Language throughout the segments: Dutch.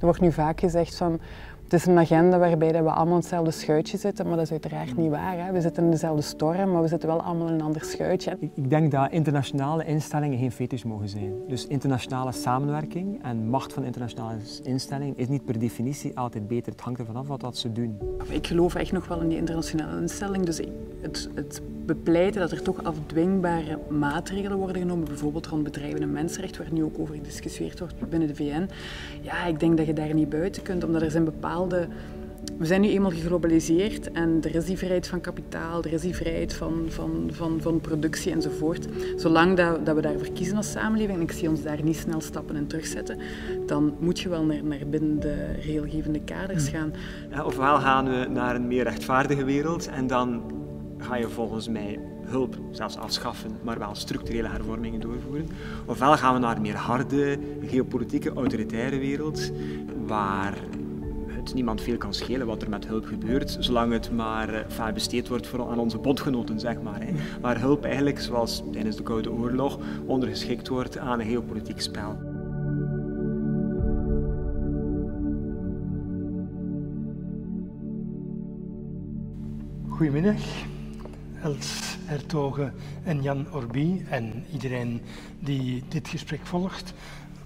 Er wordt nu vaak gezegd van het is een agenda waarbij we allemaal in hetzelfde schuitje zitten, maar dat is uiteraard niet waar. Hè. We zitten in dezelfde storm, maar we zitten wel allemaal in een ander schuitje. Ik denk dat internationale instellingen geen fetisch mogen zijn. Dus internationale samenwerking en macht van internationale instellingen is niet per definitie altijd beter. Het hangt ervan af wat ze doen. Ik geloof echt nog wel in die internationale instelling. Dus het, het bepleiten dat er toch afdwingbare maatregelen worden genomen, bijvoorbeeld rond bedrijven en mensenrecht, waar nu ook over gediscussieerd wordt binnen de VN. Ja, ik denk dat je daar niet buiten kunt, omdat er zijn bepaalde we zijn nu eenmaal geglobaliseerd en er is die vrijheid van kapitaal, er is die vrijheid van, van, van, van productie enzovoort. Zolang dat, dat we daarvoor kiezen als samenleving, en ik zie ons daar niet snel stappen en terugzetten, dan moet je wel naar, naar binnen de regelgevende kaders hmm. gaan. Ja, ofwel gaan we naar een meer rechtvaardige wereld en dan ga je volgens mij hulp zelfs afschaffen, maar wel structurele hervormingen doorvoeren. Ofwel gaan we naar een meer harde, geopolitieke, autoritaire wereld, waar het niemand veel kan schelen wat er met hulp gebeurt, zolang het maar uh, besteed wordt voor aan onze bondgenoten, zeg maar. Hè. Waar hulp eigenlijk, zoals tijdens de Koude Oorlog, ondergeschikt wordt aan een geopolitiek spel. Goedemiddag, Els Hertogen en Jan Orbi en iedereen die dit gesprek volgt.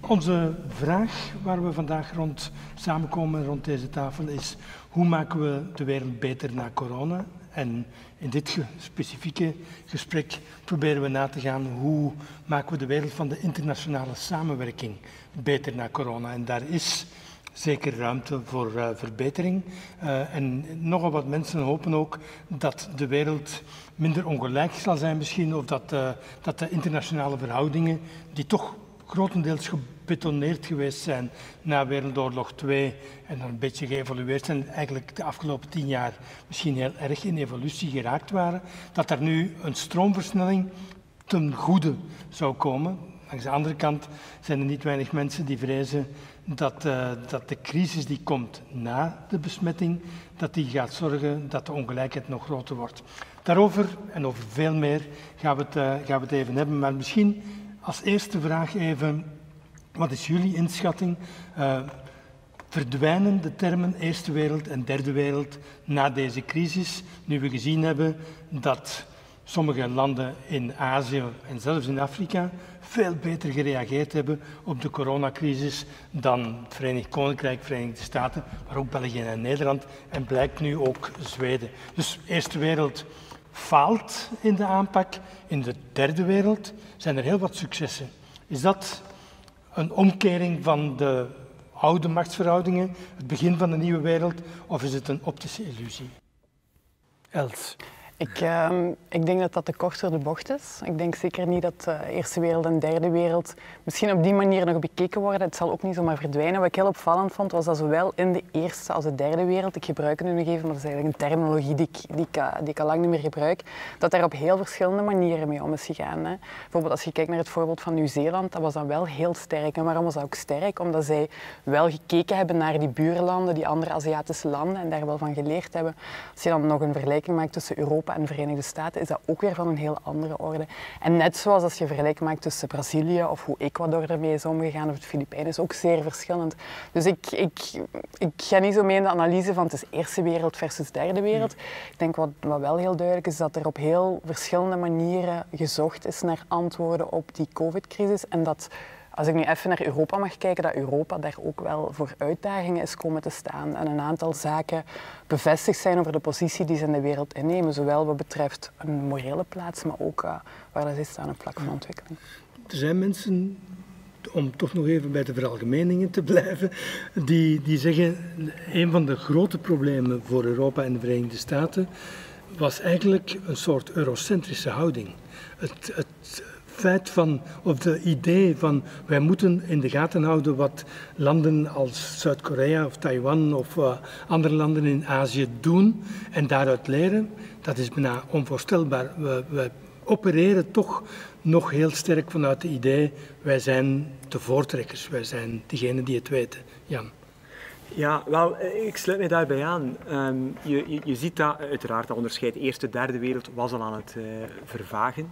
Onze vraag waar we vandaag rond samenkomen rond deze tafel is hoe maken we de wereld beter na corona? En in dit specifieke gesprek proberen we na te gaan hoe maken we de wereld van de internationale samenwerking beter na corona. En daar is zeker ruimte voor uh, verbetering. Uh, en nogal wat mensen hopen ook dat de wereld minder ongelijk zal zijn misschien, of dat, uh, dat de internationale verhoudingen, die toch grotendeels gebetoneerd geweest zijn na Wereldoorlog 2 en een beetje geëvolueerd zijn, eigenlijk de afgelopen tien jaar misschien heel erg in evolutie geraakt waren, dat er nu een stroomversnelling ten goede zou komen. Langs de andere kant zijn er niet weinig mensen die vrezen dat, uh, dat de crisis die komt na de besmetting, dat die gaat zorgen dat de ongelijkheid nog groter wordt. Daarover en over veel meer gaan we het, uh, gaan we het even hebben, maar misschien als eerste vraag even, wat is jullie inschatting? Uh, verdwijnen de termen Eerste Wereld en Derde Wereld na deze crisis, nu we gezien hebben dat sommige landen in Azië en zelfs in Afrika veel beter gereageerd hebben op de coronacrisis dan het Verenigd Koninkrijk, Verenigde Staten, maar ook België en Nederland en blijkt nu ook Zweden. Dus Eerste Wereld faalt in de aanpak. In de derde wereld zijn er heel wat successen. Is dat een omkering van de oude machtsverhoudingen, het begin van de nieuwe wereld, of is het een optische illusie? Els. Ik, uh, ik denk dat dat te kort de bocht is. Ik denk zeker niet dat de Eerste Wereld en Derde Wereld misschien op die manier nog bekeken worden. Het zal ook niet zomaar verdwijnen. Wat ik heel opvallend vond, was dat zowel in de Eerste als de Derde Wereld, ik gebruik het nu nog even, maar dat is eigenlijk een terminologie die ik, uh, die ik al lang niet meer gebruik, dat daar op heel verschillende manieren mee om is gegaan. Hè. Bijvoorbeeld als je kijkt naar het voorbeeld van Nieuw-Zeeland, dat was dan wel heel sterk. En waarom was dat ook sterk? Omdat zij wel gekeken hebben naar die buurlanden, die andere Aziatische landen, en daar wel van geleerd hebben. Als je dan nog een vergelijking maakt tussen Europa Europa en de Verenigde Staten is dat ook weer van een heel andere orde. En net zoals als je vergelijk maakt tussen Brazilië of hoe Ecuador ermee is omgegaan of het Filipijnen, is ook zeer verschillend. Dus ik, ik, ik ga niet zo mee in de analyse van het is eerste wereld versus derde wereld. Ik denk wat, wat wel heel duidelijk is, dat er op heel verschillende manieren gezocht is naar antwoorden op die COVID-crisis en dat als ik nu even naar Europa mag kijken, dat Europa daar ook wel voor uitdagingen is komen te staan en een aantal zaken bevestigd zijn over de positie die ze in de wereld innemen, zowel wat betreft een morele plaats, maar ook uh, waar ze staan op vlak van ontwikkeling. Er zijn mensen, om toch nog even bij de veralgemeningen te blijven, die, die zeggen een van de grote problemen voor Europa en de Verenigde Staten was eigenlijk een soort eurocentrische houding. Het, het feit van, of de idee van wij moeten in de gaten houden wat landen als Zuid-Korea of Taiwan of uh, andere landen in Azië doen en daaruit leren, dat is bijna onvoorstelbaar. We, we opereren toch nog heel sterk vanuit het idee wij zijn de voortrekkers, wij zijn degene die het weten. Jan. Ja, wel, eh, ik sluit mij daarbij aan. Um, je, je, ziet dat, uiteraard, dat onderscheid eerste, derde wereld was al aan het uh, vervagen.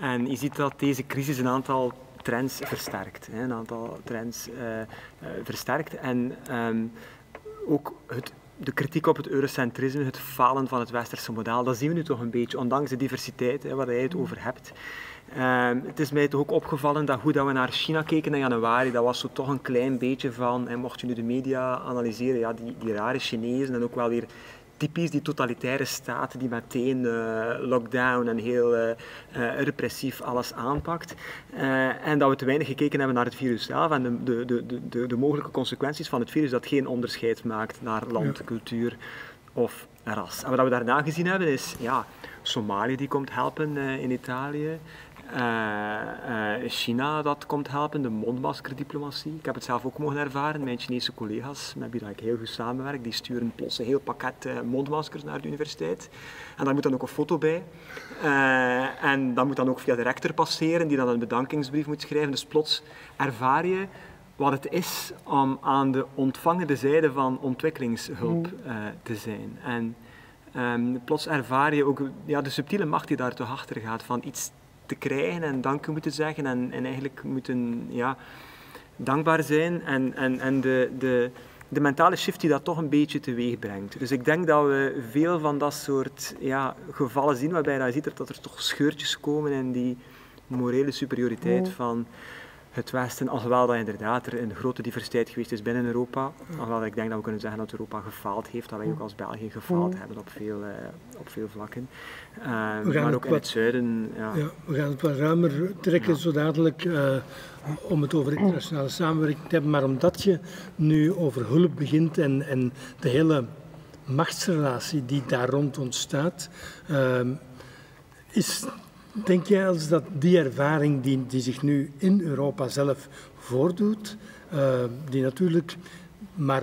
En je ziet dat deze crisis een aantal trends versterkt. Hè, een aantal trends uh, uh, versterkt. En um, ook het, de kritiek op het eurocentrisme, het falen van het westerse model, dat zien we nu toch een beetje, ondanks de diversiteit hè, waar je het over hebt. Um, het is mij toch ook opgevallen dat hoe dat we naar China keken in januari, dat was zo toch een klein beetje van, en mocht je nu de media analyseren, ja, die, die rare Chinezen en ook wel weer typisch die totalitaire staat die meteen uh, lockdown en heel uh, uh, repressief alles aanpakt. en dat we te weinig gekeken hebben naar het virus zelf en de, de, de, de, de mogelijke consequenties van het virus dat geen onderscheid maakt naar land, cultuur of ras. En wat we daarna gezien hebben is ja, Somalië die komt helpen in Italië. Uh, China dat komt helpen, de mondmaskerdiplomatie. Ik heb het zelf ook mogen ervaren. Mijn Chinese collega's, met wie ik heel goed samenwerk, die sturen plots een heel pakket uh, mondmaskers naar de universiteit. En daar moet dan ook een foto bij. en dat moet dan ook via de rector passeren, die dan een bedankingsbrief moet schrijven. Dus plots ervaar je wat het is om aan de ontvangende zijde van ontwikkelingshulp mm. te zijn. En um, plots ervaar je ook ja, de subtiele macht die daar toch achter gaat van iets te krijgen en dank moeten zeggen en, en eigenlijk moeten ja, dankbaar zijn en, en, en de, de, de mentale shift die dat toch een beetje teweeg brengt. Dus ik denk dat we veel van dat soort ja, gevallen zien waarbij je ziet dat er toch scheurtjes komen in die morele superioriteit van het Westen, alhoewel dat inderdaad er een grote diversiteit geweest is binnen Europa, alhoewel ik denk dat we kunnen zeggen dat Europa gefaald heeft, dat wij ook als België gefaald hebben op veel, uh, op veel vlakken. Uh, maar ook in het zuiden. Ja. ja. we gaan het wat ruimer trekken ja. zo dadelijk uh, om het over internationale samenwerking te hebben, maar omdat je nu over hulp begint en, en de hele machtsrelatie die daar rond ontstaat, is Denk jij als dat die ervaring die, zich nu in Europa zelf voordoet, uh, die natuurlijk maar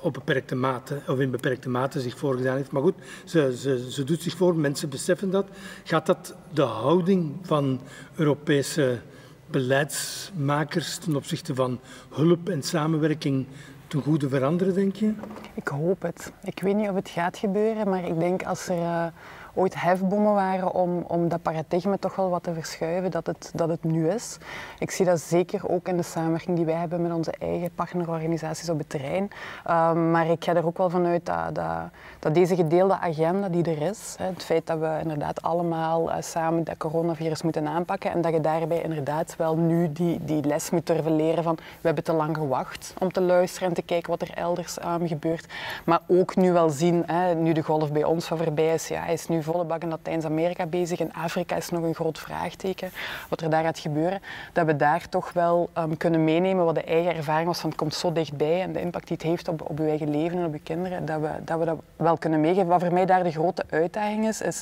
op beperkte mate, of in beperkte mate zich voorgedaan heeft. Maar goed, ze, ze, doet zich voor, mensen beseffen dat. Gaat dat de houding van Europese beleidsmakers ten opzichte van hulp en samenwerking ten goede veranderen, denk je? Ik hoop het. Ik weet niet of het gaat gebeuren, maar ik denk als er... Uh ooit hefbomen waren om, om dat paradigma toch wel wat te verschuiven dat het, dat het nu is. Ik zie dat zeker ook in de samenwerking die wij hebben met onze eigen partnerorganisaties op het terrein. Um, maar ik ga er ook wel vanuit dat, dat, dat deze gedeelde agenda die er is, het feit dat we inderdaad allemaal uh, samen dat coronavirus moeten aanpakken en dat je daarbij inderdaad wel nu die, die les moet durven leren van we hebben te lang gewacht om te luisteren en te kijken wat er elders um, gebeurt. Maar ook nu wel zien, hè, nu de golf bij ons van voorbij is, ja, is nu volle bak in Latijns-Amerika bezig. In Afrika is nog een groot vraagteken wat er daar gaat gebeuren. Dat we daar toch wel um, kunnen meenemen wat de eigen ervaring was van het komt zo dichtbij en de impact die het heeft op, op uw eigen leven en op uw kinderen. Dat we, dat we dat wel kunnen meegeven. Wat voor mij daar de grote uitdaging is, is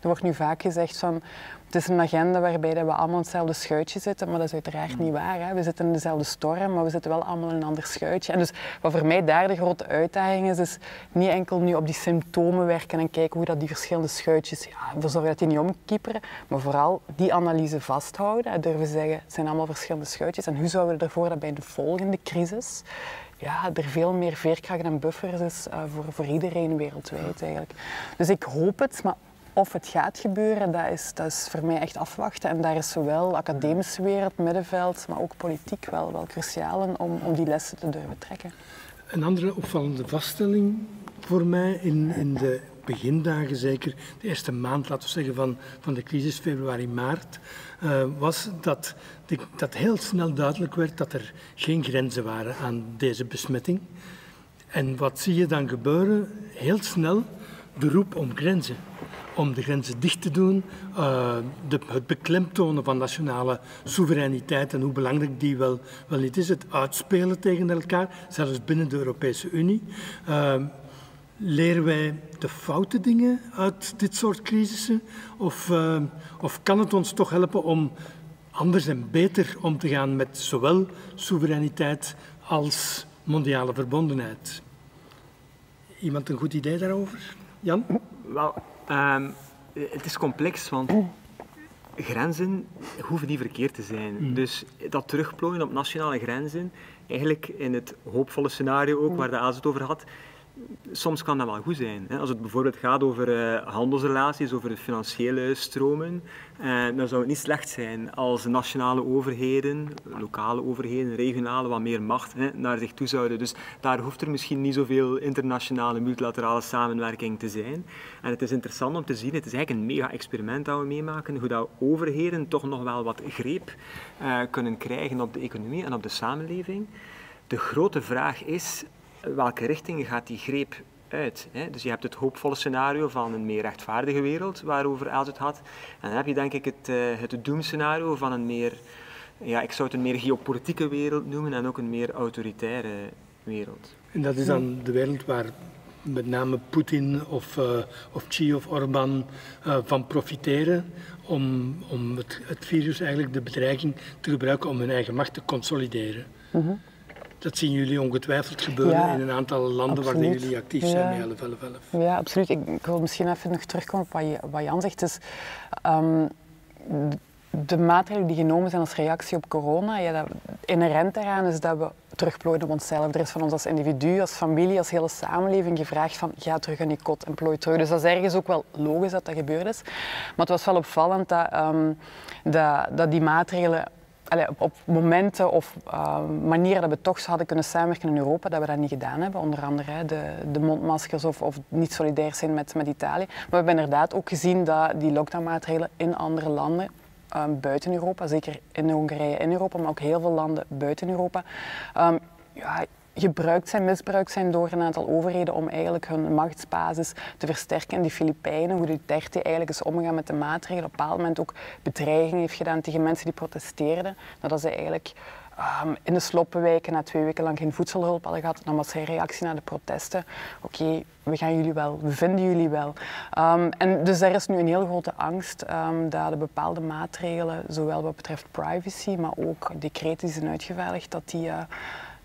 er wordt nu vaak gezegd van is een agenda waarbij we allemaal in hetzelfde schuitje zitten, maar dat is uiteraard niet waar. Hè. We zitten in dezelfde storm, maar we zitten wel allemaal in een ander schuitje. En dus wat voor mij daar de grote uitdaging is, is niet enkel nu op die symptomen werken en kijken hoe dat die verschillende schuitjes, ja, ervoor zorgen dat die niet omkieperen, maar vooral die analyse vasthouden en durven zeggen, het zijn allemaal verschillende schuitjes. En hoe zouden we ervoor dat bij de volgende crisis ja, er veel meer veerkracht en buffers is uh, voor, voor iedereen wereldwijd eigenlijk. Dus ik hoop het, maar of het gaat gebeuren, dat is, dat is voor mij echt afwachten. En daar is zowel academische wereld, middenveld, maar ook politiek wel, wel cruciaal in om, om die lessen te durven trekken. Een andere opvallende vaststelling voor mij in, in de begindagen, zeker de eerste maand, laten we zeggen, van, van de crisis, februari, maart, uh, was dat, dat heel snel duidelijk werd dat er geen grenzen waren aan deze besmetting. En wat zie je dan gebeuren? Heel snel de roep om grenzen om de grenzen dicht te doen, uh, de, het beklemtonen van nationale soevereiniteit en hoe belangrijk die wel, wel niet is, het uitspelen tegen elkaar, zelfs binnen de Europese Unie. Uh, leren wij de foute dingen uit dit soort crisissen? Of, uh, of kan het ons toch helpen om anders en beter om te gaan met zowel soevereiniteit als mondiale verbondenheid? Iemand een goed idee daarover? Jan? Wel, Um, het is complex, want grenzen hoeven niet verkeerd te zijn. Mm. Dus dat terugplooien op nationale grenzen, eigenlijk in het hoopvolle scenario ook, mm. waar de AZ het over had, soms kan dat wel goed zijn. Als het bijvoorbeeld gaat over uh, handelsrelaties, over financiële stromen, uh, dan zou het niet slecht zijn als nationale overheden, lokale overheden, regionale, wat meer macht naar zich toe zouden. Dus daar hoeft er misschien niet zoveel internationale multilaterale samenwerking te zijn. En het is interessant om te zien, het is eigenlijk een mega-experiment dat we meemaken, hoe dat overheden toch nog wel wat greep uh, kunnen krijgen op de economie en op de samenleving. De grote vraag is, welke richting gaat die greep uit? Hè? Dus je hebt het hoopvolle scenario van een meer rechtvaardige wereld, waarover Els het had. En dan heb je denk ik het, uh, het doemscenario van een meer, ja, ik zou het een meer geopolitieke wereld noemen en ook een meer autoritaire wereld. En dat is dan de wereld waar met name Poetin of, uh, of Xi of Orbán uh, van profiteren om, om het, het, virus, eigenlijk de bedreiging te gebruiken om hun eigen macht te consolideren. -hmm. Dat zien jullie ongetwijfeld gebeuren ja, in een aantal landen absoluut. waar jullie actief ja. zijn met 11, 11, 11. Ja, absoluut. Ik, ik, wil misschien even nog terugkomen op wat, wat Jan zegt. Dus, um, de maatregelen die genomen zijn als reactie op corona, ja, dat, inherent daaraan is dat we terugplooien op onszelf. Er is van ons als individu, als familie, als hele samenleving gevraagd van ga terug aan je kot en plooi terug. Dus dat is ergens ook wel logisch dat dat gebeurd is. Maar het was wel opvallend dat, um, dat, dat die maatregelen Op, momenten of uh, manieren dat we toch hadden kunnen samenwerken in Europa, dat we dat niet gedaan hebben. Onder andere de, de, mondmaskers of, of, niet solidair zijn met, met Italië. Maar we hebben inderdaad ook gezien dat die lockdownmaatregelen in andere landen um, buiten Europa, zeker in Hongarije in Europa, maar ook heel veel landen buiten Europa, um, ja, gebruikt zijn, misbruikt zijn door een aantal overheden om eigenlijk hun machtsbasis te versterken. In die Filipijnen, hoe Duterte eigenlijk is omgegaan met de maatregelen, op een bepaald moment ook bedreiging heeft gedaan tegen mensen die protesteerden. Dat ze eigenlijk um, in de sloppenwijken na twee weken lang geen voedselhulp hadden gehad. Dan was zijn reactie naar de protesten. Oké, we gaan jullie wel, we vinden jullie wel. Um, en dus er is nu een heel grote angst um, dat de bepaalde maatregelen, zowel wat betreft privacy, maar ook decreten die zijn uitgevaardigd, dat die... Uh,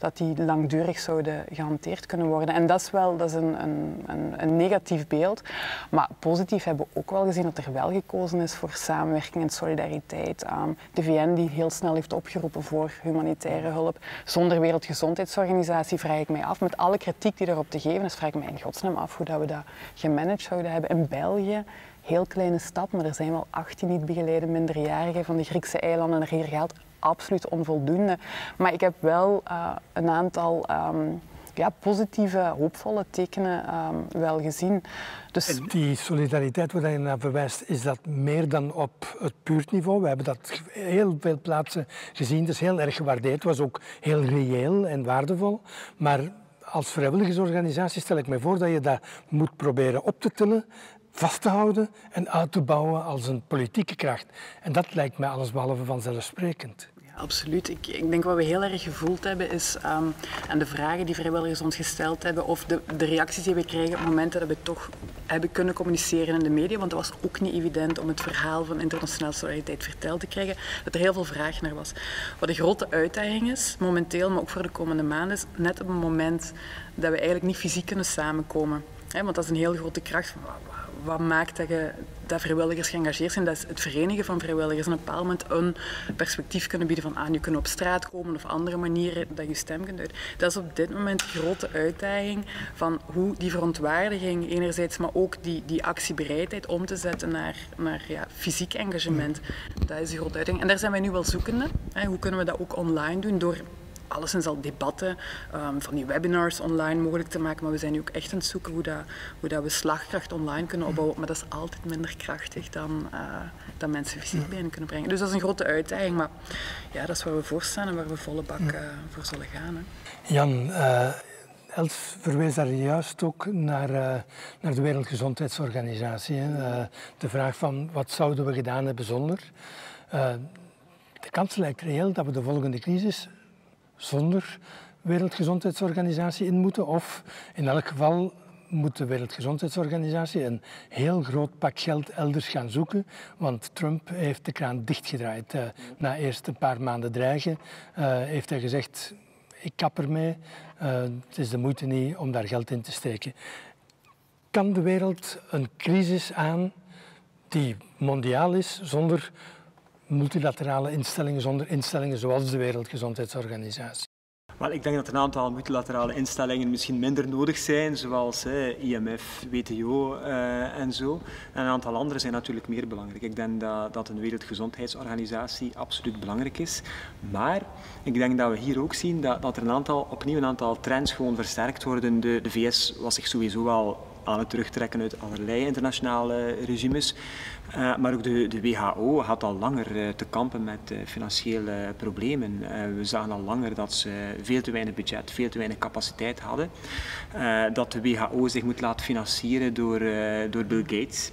dat die langdurig zouden gehanteerd kunnen worden. En dat is wel dat is een, een, een, een, negatief beeld. Maar positief hebben we ook wel gezien dat er wel gekozen is voor samenwerking en solidariteit. Um, de VN die heel snel heeft opgeroepen voor humanitaire hulp. Zonder Wereldgezondheidsorganisatie vraag ik mij af, met alle kritiek die daarop te geven is, vraag ik mij in godsnaam af hoe dat we dat gemanaged zouden hebben. In België heel kleine stap, maar er zijn wel 18 niet begeleide minderjarigen van de Griekse eilanden er hier gehaald absoluut onvoldoende. Maar ik heb wel uh, een aantal um, ja, positieve, hoopvolle tekenen um, wel gezien. Dus... Die solidariteit waar je naar verwijst, is dat meer dan op het buurtniveau? We hebben dat heel veel plaatsen gezien. Het is heel erg gewaardeerd. Het was ook heel reëel en waardevol. Maar als vrijwilligersorganisatie stel ik me voor dat je dat moet proberen op te tillen vast te houden en uit te bouwen als een politieke kracht. En dat lijkt mij allesbehalve vanzelfsprekend. Absoluut. Ik, ik, denk wat we heel erg gevoeld hebben is um, aan de vragen die vrijwilligers ons gesteld hebben of de, de, reacties die we kregen op momenten dat we toch hebben kunnen communiceren in de media. Want het was ook niet evident om het verhaal van internationale solidariteit verteld te krijgen, dat er heel veel vraag naar was. Wat de grote uitdaging is, momenteel, maar ook voor de komende maanden, is net op het moment dat we eigenlijk niet fysiek kunnen samenkomen. want dat is een heel grote kracht van wat maakt dat, je, dat vrijwilligers geëngageerd zijn? Dat is het verenigen van vrijwilligers. En op een bepaald moment een perspectief kunnen bieden van ah, nu kunnen op straat komen of andere manieren dat je stem kunt uiten. Dat is op dit moment de grote uitdaging van hoe die verontwaardiging enerzijds, maar ook die, die actiebereidheid om te zetten naar, naar ja, fysiek engagement. Dat is de grote uitdaging. En daar zijn wij nu wel zoekende. Hè. Hoe kunnen we dat ook online doen? Door alleszins al debatten, um, van die webinars online mogelijk te maken. Maar we zijn nu ook echt aan het zoeken hoe, dat, hoe dat we slagkracht online kunnen opbouwen. Maar dat is altijd minder krachtig dan, uh, dan mensen fysiek bijeen kunnen brengen. Dus dat is een grote uitdaging. Maar ja, dat is waar we voor staan en waar we volle bak uh, voor zullen gaan. Hè. Jan, uh, Els verwees daar juist ook naar, uh, naar de Wereldgezondheidsorganisatie. Uh, de vraag van wat zouden we gedaan hebben zonder. De kans lijkt reëel dat we de volgende crisis zonder Wereldgezondheidsorganisatie in moeten. Of in elk geval moet de Wereldgezondheidsorganisatie een heel groot pak geld elders gaan zoeken. Want Trump heeft de kraan dichtgedraaid. Uh, na eerst een paar maanden dreigen uh, heeft hij gezegd, ik kap ermee. Uh, het is de moeite niet om daar geld in te steken. Kan de wereld een crisis aan die mondiaal is zonder multilaterale instellingen zonder instellingen zoals de Wereldgezondheidsorganisatie. Wel, ik denk dat een aantal multilaterale instellingen misschien minder nodig zijn, zoals IMF, WTO uh, en zo. En een aantal andere zijn natuurlijk meer belangrijk. Ik denk dat, dat een wereldgezondheidsorganisatie absoluut belangrijk is. Maar ik denk dat we hier ook zien dat, dat er een aantal, opnieuw een aantal trends gewoon versterkt worden. De, de VS was zich sowieso al aan het terugtrekken uit allerlei internationale regimes. Uh, maar ook de, de, WHO had al langer uh, te kampen met uh, financiële problemen. we zagen al langer dat ze veel te weinig budget, veel te weinig capaciteit hadden. dat de WHO zich moet laten financieren door, door Bill Gates,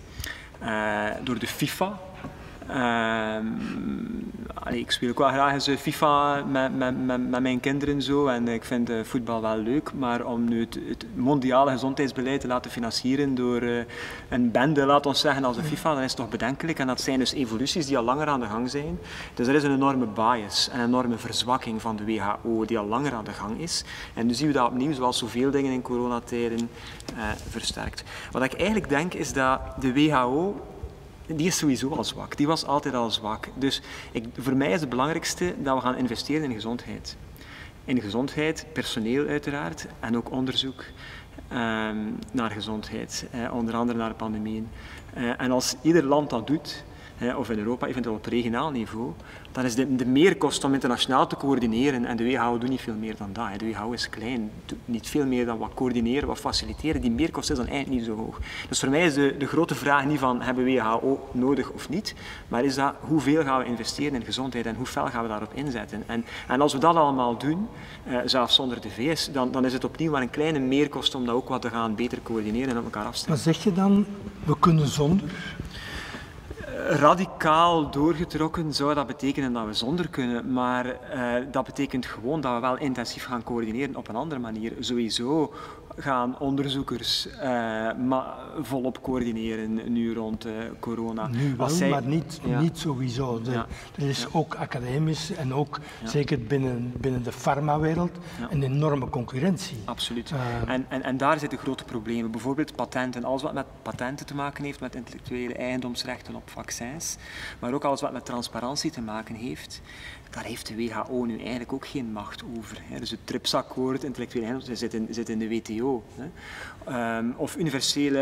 door de FIFA, Allee, ik speel ook wel graag eens FIFA met, met, met, met, mijn kinderen zo en ik vind uh, voetbal wel leuk, maar om nu het, het, mondiale gezondheidsbeleid te laten financieren door uh, een bende, laat ons zeggen, als de FIFA, dat is toch bedenkelijk. En dat zijn dus evoluties die al langer aan de gang zijn. Dus er is een enorme bias, een enorme verzwakking van de WHO die al langer aan de gang is. En nu zien we dat opnieuw, zoals zoveel dingen in coronatijden, uh, versterkt. Wat ik eigenlijk denk is dat de WHO die is sowieso al zwak. Die was altijd al zwak. Dus ik, voor mij is het belangrijkste dat we gaan investeren in gezondheid. In gezondheid, personeel uiteraard, en ook onderzoek ehm, naar gezondheid, eh, onder andere naar pandemieën. Uh, en als ieder land dat doet, of in Europa, eventueel op regionaal niveau, dan is de, de meerkost om internationaal te coördineren, en de WHO doet niet veel meer dan dat. De WHO is klein, doet niet veel meer dan wat coördineren, wat faciliteren. Die meerkost is dan eigenlijk niet zo hoog. Dus voor mij is de, de grote vraag niet van hebben we WHO nodig of niet, maar is dat hoeveel gaan we investeren in gezondheid en hoe fel gaan we daarop inzetten. En, en als we dat allemaal doen, eh, zelfs zonder de VS, dan, dan is het opnieuw maar een kleine meerkost om dat ook wat te gaan beter coördineren en op elkaar afstemmen. Maar zeg je dan, we kunnen zonder? Radicaal doorgetrokken zou dat betekenen dat we zonder kunnen, maar uh, dat betekent gewoon dat we wel intensief gaan coördineren op een andere manier. Sowieso gaan onderzoekers uh, volop coördineren nu rond uh, corona. Nu wel, zij... maar niet, ja. niet sowieso. De, ja. Er is ook academisch en ook zeker binnen, binnen de farmawereld een enorme concurrentie. Absoluut. Uh, en, en, en daar zitten grote problemen. Bijvoorbeeld patenten. Alles wat met patenten te maken heeft, met intellectuele eigendomsrechten op vaccins, maar ook alles wat met transparantie te maken heeft, daar heeft de WHO nu eigenlijk ook geen macht over. Hè. Dus het TRIPS-akkoord, intellectuele eigendom, zit in, zit in de WTO. Hè. Um, of universele,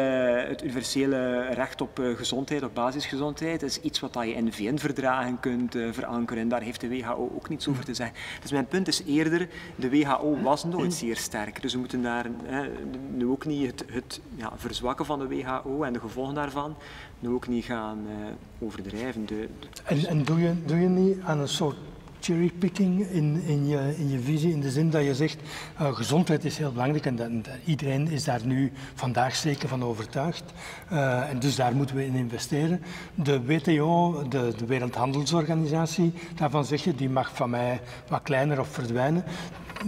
het universele recht op uh, gezondheid, op basisgezondheid, is iets wat je in VN-verdragen kunt uh, verankeren. En daar heeft de WHO ook niets over te zeggen. Dus mijn punt is eerder, de WHO was nooit zeer sterk. Dus we moeten daar hè, nu ook niet het, het ja, verzwakken van de WHO en de gevolgen daarvan, nu ook niet gaan uh, overdrijven. De, de... En, en doe, je, doe je niet aan een soort cherrypicking in, in, je, in je visie, in de zin dat je zegt uh, gezondheid is heel belangrijk en dat, iedereen is daar nu vandaag zeker van overtuigd. Uh, en dus daar moeten we in investeren. De WTO, de, de Wereldhandelsorganisatie, daarvan zeg je die mag van mij wat kleiner of verdwijnen.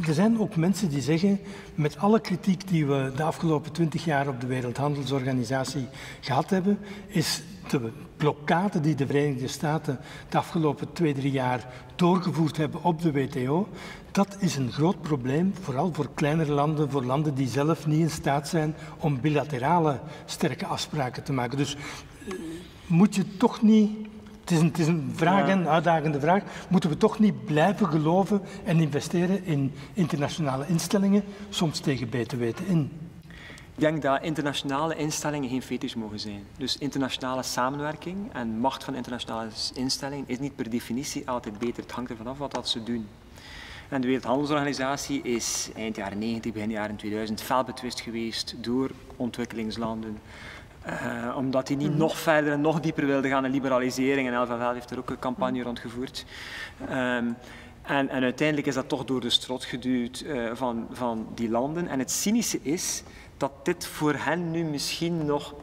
Er zijn ook mensen die zeggen, met alle kritiek die we de afgelopen twintig jaar op de Wereldhandelsorganisatie gehad hebben, is de blokkade die de Verenigde Staten de afgelopen twee, drie jaar doorgevoerd hebben op de WTO, dat is een groot probleem, vooral voor kleinere landen, voor landen die zelf niet in staat zijn om bilaterale sterke afspraken te maken. Dus uh, moet je toch niet het is, een, het is een vraag, een uitdagende vraag. Moeten we toch niet blijven geloven en investeren in internationale instellingen, soms tegen beter weten in? Ik denk dat internationale instellingen geen fetisch mogen zijn. Dus internationale samenwerking en macht van internationale instellingen is niet per definitie altijd beter. Het hangt ervan af wat dat ze doen. En de Wereldhandelsorganisatie is eind jaren 90, begin jaren 2000 fel betwist geweest door ontwikkelingslanden. Uh, omdat die niet mm -hmm. nog verder en nog dieper wilden gaan in liberalisering. En LVL heeft er ook een campagne rond gevoerd. Um, en, en, uiteindelijk is dat toch door de strot geduwd uh, van, van die landen. En het cynische is dat dit voor hen nu misschien nog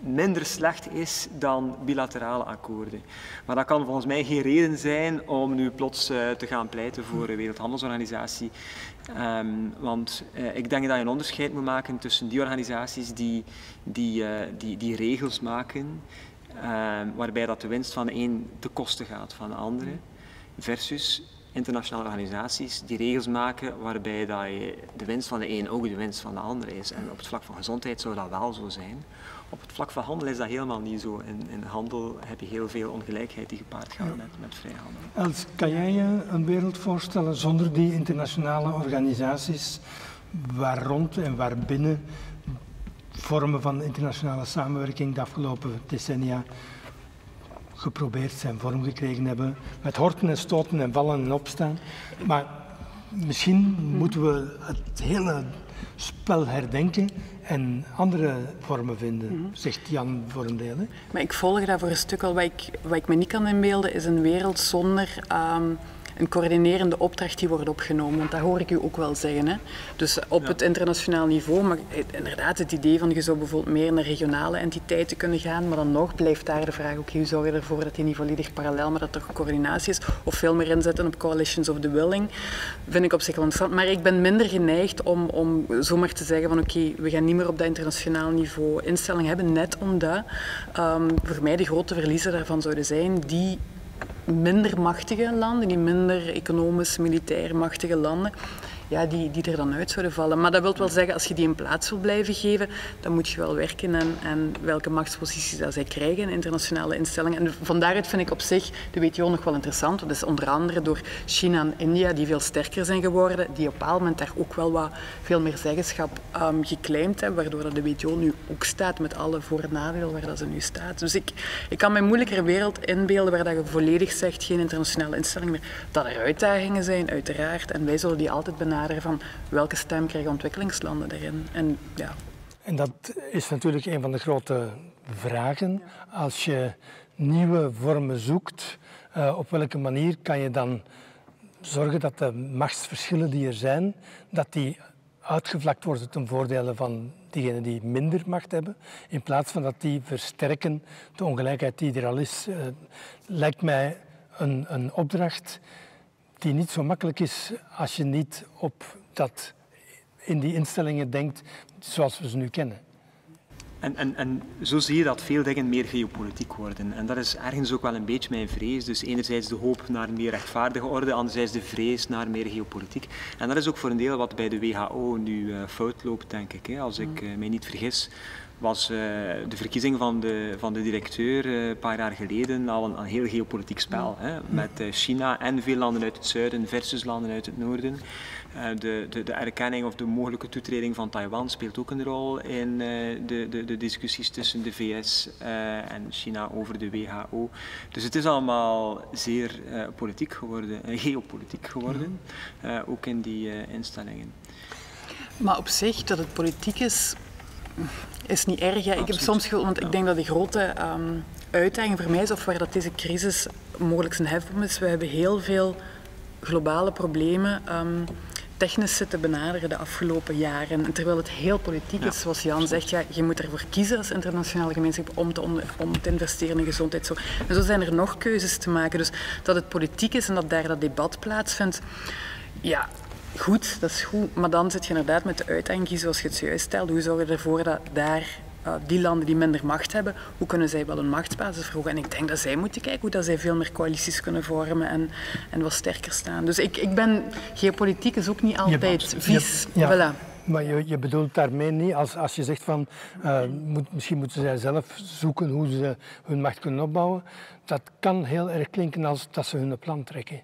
minder slecht is dan bilaterale akkoorden. Maar dat kan volgens mij geen reden zijn om nu plots uh, te gaan pleiten voor een Wereldhandelsorganisatie. Um, want uh, ik denk dat je een onderscheid moet maken tussen die organisaties die, die, uh, die, die regels maken, um, waarbij dat de winst van de een te kosten gaat van de andere, versus internationale organisaties die regels maken waarbij dat je de winst van de een ook de winst van de ander is. En op het vlak van gezondheid zou dat wel zo zijn. Op het vlak van handel is dat helemaal niet zo. In, in handel heb je heel veel ongelijkheid die gepaard gaat met, met vrijhandel. Els, kan jij je een wereld voorstellen zonder die internationale organisaties waar rond en waarbinnen vormen van internationale samenwerking de afgelopen decennia geprobeerd zijn vorm gekregen hebben. Met horten en stoten en vallen en opstaan. Maar misschien moeten we het hele spel herdenken en andere vormen vinden, mhm. zegt Jan voor een deel. Hè? Maar ik volg daar voor een stuk al. Wat ik, wat ik me niet kan inbeelden is een wereld zonder ehm, een coördinerende opdracht die wordt opgenomen. Want dat hoor ik u ook wel zeggen. Hè. Dus op het internationaal niveau, maar inderdaad het idee van je zou bijvoorbeeld meer naar regionale entiteiten kunnen gaan, maar dan nog blijft daar de vraag, oké, hoe zorg je ervoor dat die niet volledig parallel, maar dat er coördinatie is, of veel meer inzetten op coalitions of the willing, vind ik op zich wel interessant. Maar ik ben minder geneigd om, om zomaar te zeggen van oké, we gaan niet meer op dat internationaal niveau instelling hebben, net omdat um, voor mij de grote verliezen daarvan zouden zijn die minder machtige landen, die minder economisch, militair machtige landen, ja, die, die er dan uit zouden vallen. Maar dat wil wel zeggen, als je die een plaats wil blijven geven, dan moet je wel werken en, en welke machtsposities dat zij krijgen in internationale instellingen. En van daaruit vind ik op zich de WTO nog wel interessant. Dat is onder andere door China en India, die veel sterker zijn geworden, die op een bepaald moment daar ook wel wat veel meer zeggenschap um, geclaimd hebben, waardoor dat de WTO nu ook staat met alle voor- en nadelen waar dat ze nu staat. Dus ik, ik kan mij moeilijker wereld inbeelden waar dat je volledig zegt, geen internationale instelling meer. Dat er uitdagingen zijn, uiteraard. En wij zullen die altijd benaderen van welke stem krijgen ontwikkelingslanden erin. En, ja. en dat is natuurlijk een van de grote vragen. Als je nieuwe vormen zoekt, uh, op welke manier kan je dan zorgen dat de machtsverschillen die er zijn, dat die uitgevlakt worden ten voordele van diegenen die minder macht hebben, in plaats van dat die versterken de ongelijkheid die er al is, uh, lijkt mij een, een opdracht die niet zo makkelijk is als je niet op dat in die instellingen denkt zoals we ze nu kennen. En, en, en zo zie je dat veel dingen meer geopolitiek worden. En dat is ergens ook wel een beetje mijn vrees. Dus enerzijds de hoop naar een meer rechtvaardige orde, anderzijds de vrees naar meer geopolitiek. En dat is ook voor een deel wat bij de WHO nu uh, fout loopt, denk ik. Als ik uh, mij niet vergis, was uh, de verkiezing van de, van de directeur uh, een paar jaar geleden al een, een heel geopolitiek spel. Hè, met uh, China en veel landen uit het zuiden versus landen uit het noorden. de, de, de, erkenning of de mogelijke toetreding van Taiwan speelt ook een rol in de, de, de, discussies tussen de VS en China over de WHO. Dus het is allemaal zeer politiek geworden, geopolitiek geworden, ook in die instellingen. Maar op zich, dat het politiek is, is niet erg. Ik heb soms gevoel, want ik denk dat de grote um, uitdaging voor mij is, of waar dat deze crisis mogelijk zijn hefboom is, we hebben heel veel globale problemen um, technisch zitten benaderen de afgelopen jaren. En terwijl het heel politiek is, zoals Jan zegt, ja, je moet ervoor kiezen als internationale gemeenschap om te, om te investeren in gezondheid. Zo. En zo zijn er nog keuzes te maken. Dus dat het politiek is en dat daar dat debat plaatsvindt, ja, goed, dat is goed. Maar dan zit je inderdaad met de uitdaging, zoals je het zojuist stelde. Hoe zorg je ervoor dat daar uh, die landen die minder macht hebben, hoe kunnen zij wel een machtsbasis verhogen? En ik denk dat zij moeten kijken hoe dat zij veel meer coalities kunnen vormen en, en wat sterker staan. Dus ik, ik ben, geopolitiek is ook niet altijd je, vies. Je, ja. Voilà. Maar je, je, bedoelt daarmee niet, als, als je zegt van uh, moet, misschien moeten zij zelf zoeken hoe ze hun macht kunnen opbouwen, dat kan heel erg klinken als dat ze hun plan trekken.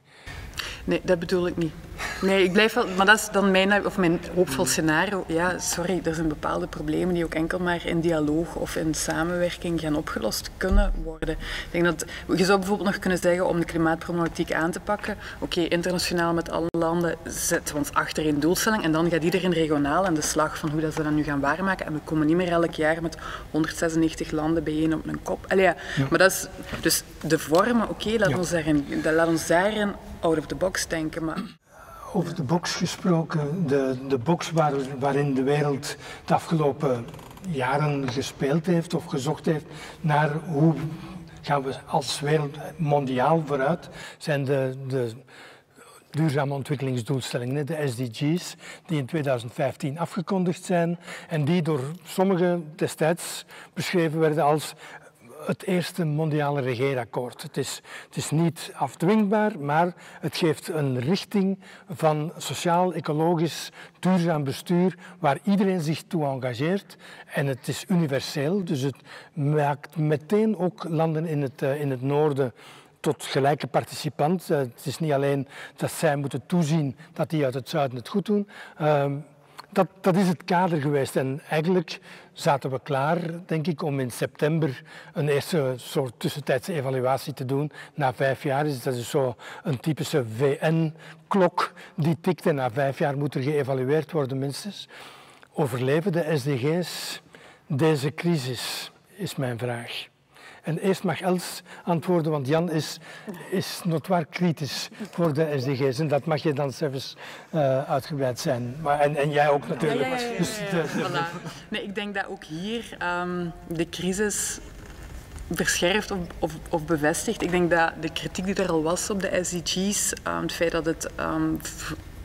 Nee, dat bedoel ik niet. Nee, ik blijf wel, maar dat is dan mijn, of mijn hoopvol scenario. Ja, sorry, er zijn bepaalde problemen die ook enkel maar in dialoog of in samenwerking gaan opgelost kunnen worden. Ik denk dat, je zou bijvoorbeeld nog kunnen zeggen om de klimaatproblematiek aan te pakken. Oké, internationaal met alle landen zetten we ons achter in doelstelling en dan gaat iedereen regionaal aan de slag van hoe dat ze dat nu gaan waarmaken. En we komen niet meer elk jaar met 196 landen bijeen op een kop. Allee, ja. Maar dat is, dus de vormen, oké, laat, ons daarin, laat ons daarin out of the box denken. Maar... Over de box gesproken, de, de box waar, waarin de wereld de afgelopen jaren gespeeld heeft of gezocht heeft naar hoe gaan we als wereld mondiaal vooruit, zijn de, de duurzame ontwikkelingsdoelstellingen, de SDG's, die in 2015 afgekondigd zijn en die door sommigen destijds beschreven werden als het eerste mondiale regeerakkoord. Het is, het is niet afdwingbaar, maar het geeft een richting van sociaal-ecologisch duurzaam bestuur waar iedereen zich toe engageert. En het is universeel, dus het maakt meteen ook landen in het, in het noorden tot gelijke participant. Eh, het is niet alleen dat zij moeten toezien dat die uit het zuiden het goed doen. Dat, dat is het kader geweest. En eigenlijk zaten we klaar, denk ik, om in september een eerste soort tussentijdse evaluatie te doen. Na vijf jaar is dat is zo een typische VN-klok die tikt en na vijf jaar moet er geëvalueerd worden minstens. Overleven de SDG's deze crisis, is mijn vraag. En eerst mag Els antwoorden, want Jan is, is notwaar kritisch voor de SDG's. En dat mag je dan zelfs uh, uitgebreid zijn. Maar, en, en jij ook natuurlijk. Ja, ja, ja, dus nee, ik denk dat ook hier um, de crisis verscherft of, of, of, bevestigt. Ik denk dat de kritiek die er al was op de SDG's, um, het feit dat het um,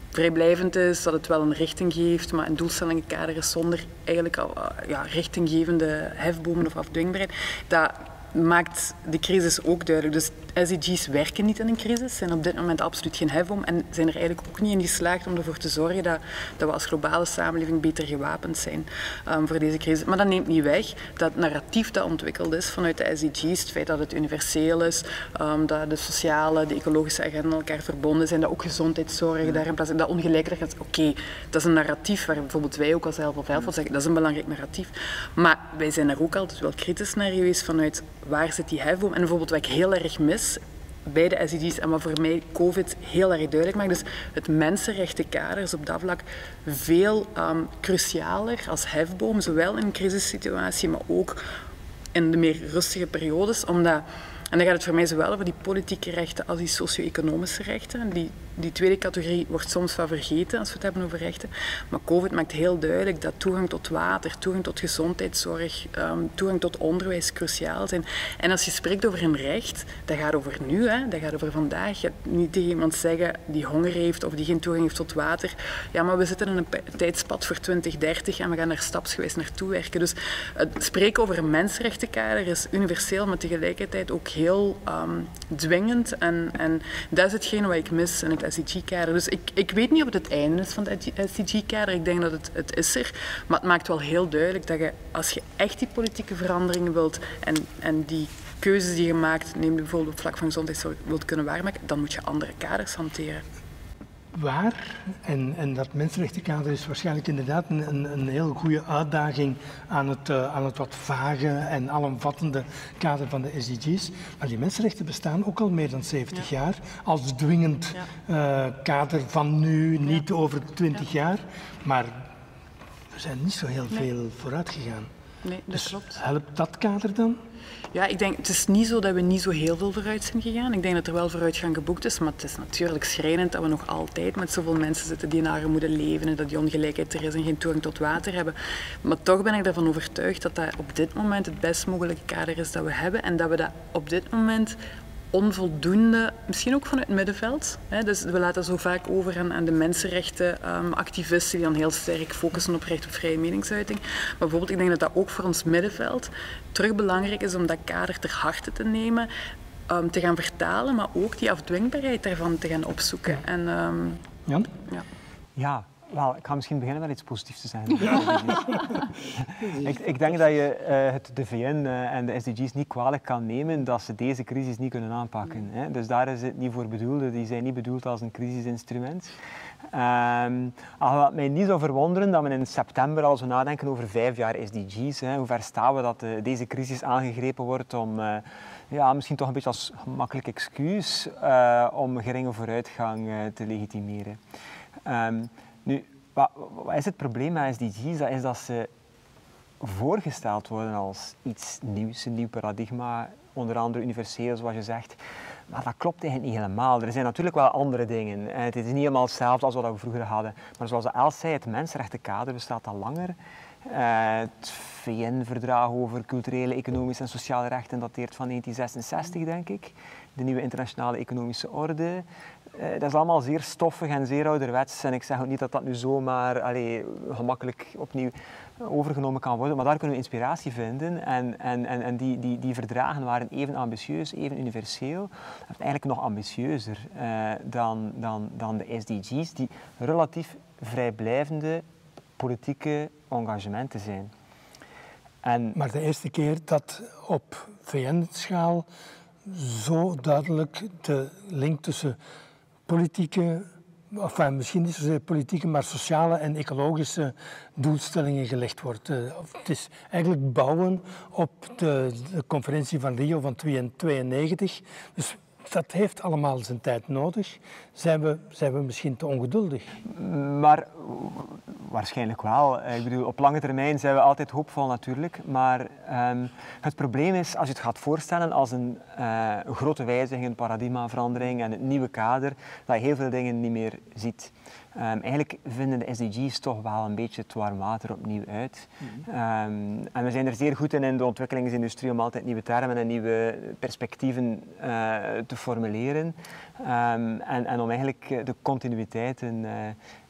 vrijblijvend is, dat het wel een richting geeft, maar een doelstellingenkader is zonder eigenlijk al, uh, ja, richtinggevende hefbomen of afdwingbaarheid, dat maakt de crisis ook duidelijk. Dus SDG's werken niet in een crisis, zijn op dit moment absoluut geen hefboom en zijn er eigenlijk ook niet in geslaagd om ervoor te zorgen dat, dat we als globale samenleving beter gewapend zijn um, voor deze crisis. Maar dat neemt niet weg dat narratief dat ontwikkeld is vanuit de SDG's, het feit dat het universeel is, um, dat de sociale, de ecologische agenda elkaar verbonden zijn, dat ook gezondheidszorg daarin plaats dat ongelijkheid, oké, dat is een narratief waar bijvoorbeeld wij ook als Help of Help zeggen, dat is een belangrijk narratief. Maar wij zijn er ook altijd wel kritisch naar geweest vanuit waar zit die hefboom? En bijvoorbeeld wat ik heel erg mis bij de SDG's en wat voor mij COVID heel erg duidelijk maakt, is het mensenrechtenkader is op dat vlak veel um, crucialer als hefboom, zowel in crisissituatie, maar ook in de meer rustige periodes, omdat en dan gaat het voor mij zowel over die politieke rechten als die socio-economische rechten. Die, die tweede categorie wordt soms wel vergeten als we het hebben over rechten. Maar COVID maakt heel duidelijk dat toegang tot water, toegang tot gezondheidszorg, um, toegang tot onderwijs cruciaal zijn. En als je spreekt over een recht, dat gaat over nu, hè, dat gaat over vandaag. Je gaat niet tegen iemand zeggen die honger heeft of die geen toegang heeft tot water. Ja, maar we zitten in een tijdspad voor 2030 en we gaan daar stapsgewijs naartoe werken. Dus het spreken over een mensenrechtenkader is universeel, maar tegelijkertijd ook heel um, dwingend. En, en dat is hetgeen wat ik mis het SDG-kader. Dus ik, ik weet niet of het het einde is van het SDG-kader. Ik denk dat het, het is er. Maar het maakt wel heel duidelijk dat je, als je echt die politieke veranderingen wilt en, en die keuzes die je maakt, neem bijvoorbeeld op vlak van gezondheidszorg, wilt kunnen waarmaken, dan moet je andere kaders hanteren waar. En, en dat mensenrechtenkader is waarschijnlijk inderdaad een, een, heel goede uitdaging aan het, uh, aan het wat vage en alomvattende kader van de SDG's. Maar die mensenrechten bestaan ook al meer dan 70 ja. jaar als dwingend ja. uh, kader van nu, niet ja. over 20 jaar. Maar er zijn niet zo heel veel vooruit gegaan. Nee, dat dus klopt. helpt dat kader dan? Ja, ik denk, het is niet zo dat we niet zo heel veel vooruit zijn gegaan. Ik denk dat er wel vooruitgang geboekt is, maar het is natuurlijk schrijnend dat we nog altijd met zoveel mensen zitten die in armoede leven en dat die ongelijkheid er is en geen toegang tot water hebben. Maar toch ben ik ervan overtuigd dat dat op dit moment het best mogelijke kader is dat we hebben en dat we dat op dit moment onvoldoende, misschien ook vanuit het middenveld. Hè. Dus we laten zo vaak over aan, aan de mensenrechtenactivisten um, die dan heel sterk focussen op recht op vrije meningsuiting. Maar bijvoorbeeld, ik denk dat dat ook voor ons middenveld terug belangrijk is om dat kader ter harte te nemen, um, te gaan vertalen, maar ook die afdwingbaarheid daarvan te gaan opzoeken. En, um, Jan? Ja. ja, wel, ik ga misschien beginnen met iets positiefs te zeggen. ik, ik, denk dat je uh, het, de VN uh, en de SDG's niet kwalijk kan nemen dat ze deze crisis niet kunnen aanpakken. Hè? Dus daar is het niet voor bedoeld. Die zijn niet bedoeld als een crisisinstrument. Um, wat mij niet zou verwonderen dat we in september al zo nadenken over vijf jaar SDG's. Hè? Hoe ver staan we dat uh, deze crisis aangegrepen wordt om ja, misschien toch een beetje als gemakkelijk excuus om geringe vooruitgang te legitimeren. Um, nu, wat, wat, is het probleem met SDG's? Dat is dat ze voorgesteld worden als iets nieuws, een nieuw paradigma, onder andere universeel, zoals je zegt. Maar dat klopt eigenlijk niet helemaal. Er zijn natuurlijk wel andere dingen. Het is niet helemaal hetzelfde als wat we vroeger hadden. Maar zoals Els zei, het mensenrechtenkader bestaat al langer. Het VN-verdrag over culturele, economische en sociale rechten dateert van 1966, denk ik. De nieuwe internationale economische orde eh, dat is allemaal zeer stoffig en zeer ouderwets. En ik zeg ook niet dat dat nu zomaar allee, gemakkelijk opnieuw overgenomen kan worden, maar daar kunnen we inspiratie vinden. En, en, en, en die, die, die verdragen waren even ambitieus, even universeel, eigenlijk nog ambitieuzer uh, dan, dan, dan de SDG's, die relatief vrijblijvende politieke engagementen zijn. En maar de eerste keer dat op VN-schaal zo duidelijk de link tussen politieke, enfin, misschien niet zozeer politieke, maar sociale en ecologische doelstellingen gelegd wordt. Uh, het is eigenlijk bouwen op de, de conferentie van Rio van 1992. Dus dat heeft allemaal zijn tijd nodig. Zijn we, zijn we misschien te ongeduldig? Maar waarschijnlijk wel. Ik bedoel, op lange termijn zijn we altijd hoopvol natuurlijk. Maar um, het probleem is, als je het gaat voorstellen als een uh, grote wijziging, een paradigmaverandering en het nieuwe kader, dat je heel veel dingen niet meer ziet. Um, eigenlijk vinden de SDG's toch wel een beetje het warm water opnieuw uit. Mm -hmm. um, en we zijn er zeer goed in in de ontwikkelingsindustrie om altijd nieuwe termen en nieuwe perspectieven uh, te formuleren. Um, en, en, om eigenlijk de continuïteiten uh,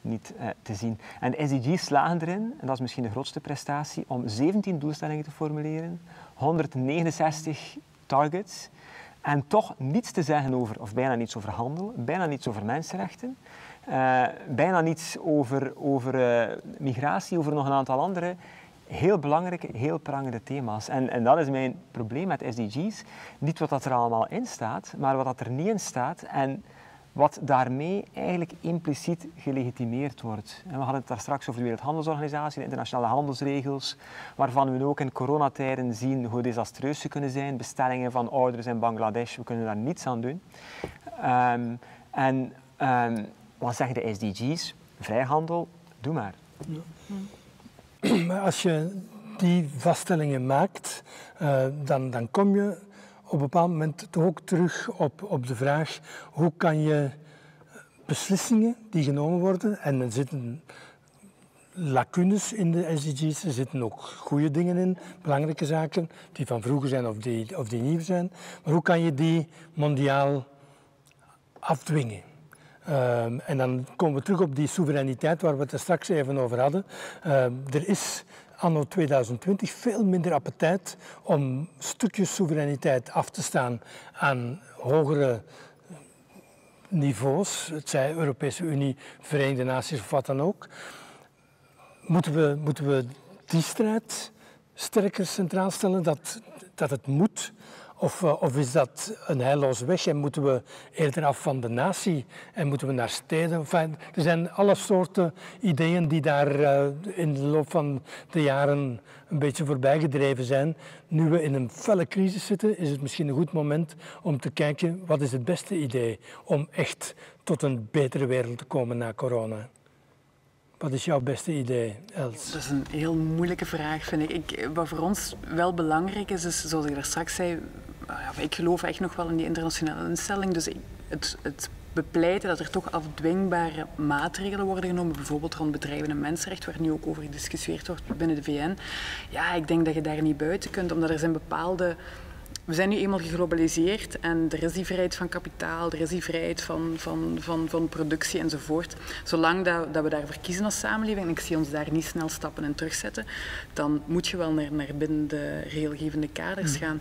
niet uh, te zien. En de SDG's slagen erin, en dat is misschien de grootste prestatie, om 17 doelstellingen te formuleren, 169 targets, en toch niets te zeggen over, of bijna niets over handel, bijna niets over mensenrechten. Uh, bijna niets over, over uh, migratie, over nog een aantal andere heel belangrijke, heel prangende thema's. En, en dat is mijn probleem met SDG's. Niet wat dat er allemaal in staat, maar wat dat er niet in staat en wat daarmee eigenlijk impliciet gelegitimeerd wordt. En we hadden het daar straks over de Wereldhandelsorganisatie, de internationale handelsregels, waarvan we ook in coronatijden zien hoe desastreus ze kunnen zijn. Bestellingen van ouders in Bangladesh, we kunnen daar niets aan doen. Um, en um, wat zeggen de SDG's? Vrijhandel, doe maar. Ja. Maar als je die vaststellingen maakt, uh, dan, dan kom je op een bepaald moment toch ook terug op, op de vraag hoe kan je beslissingen die genomen worden, en er zitten lacunes in de SDG's, er zitten ook goede dingen in, belangrijke zaken, die van vroeger zijn of die, of die nieuw zijn, maar hoe kan je die mondiaal afdwingen? Um, en dan komen we terug op die soevereiniteit waar we het er straks even over hadden. Um, er is anno 2020 veel minder appetijt om stukjes soevereiniteit af te staan aan hogere niveaus, het zij Europese Unie, Verenigde Naties of wat dan ook. Moeten we, moeten we die strijd sterker centraal stellen, dat, dat het moet of, uh, of, is dat een heilloze weg en moeten we eerder af van de natie en moeten we naar steden? Er zijn alle soorten ideeën die daar uh, in de loop van de jaren een beetje voorbij gedreven zijn. Nu we in een felle crisis zitten, is het misschien een goed moment om te kijken wat is het beste idee om echt tot een betere wereld te komen na corona. Wat is jouw beste idee, Els? Dat is een heel moeilijke vraag, vind ik. ik. Wat voor ons wel belangrijk is, is zoals ik daar straks zei, ik geloof echt nog wel in die internationale instelling. Dus het, het bepleiten dat er toch afdwingbare maatregelen worden genomen, bijvoorbeeld rond bedrijven en mensenrechten, waar nu ook over gediscussieerd wordt binnen de VN. Ja, ik denk dat je daar niet buiten kunt, omdat er zijn bepaalde we zijn nu eenmaal geglobaliseerd en er is die vrijheid van kapitaal, er is die vrijheid van, van, van, van productie enzovoort. Zolang dat, dat we daarvoor kiezen als samenleving, en ik zie ons daar niet snel stappen en terugzetten, dan moet je wel naar, naar binnen de regelgevende kaders gaan.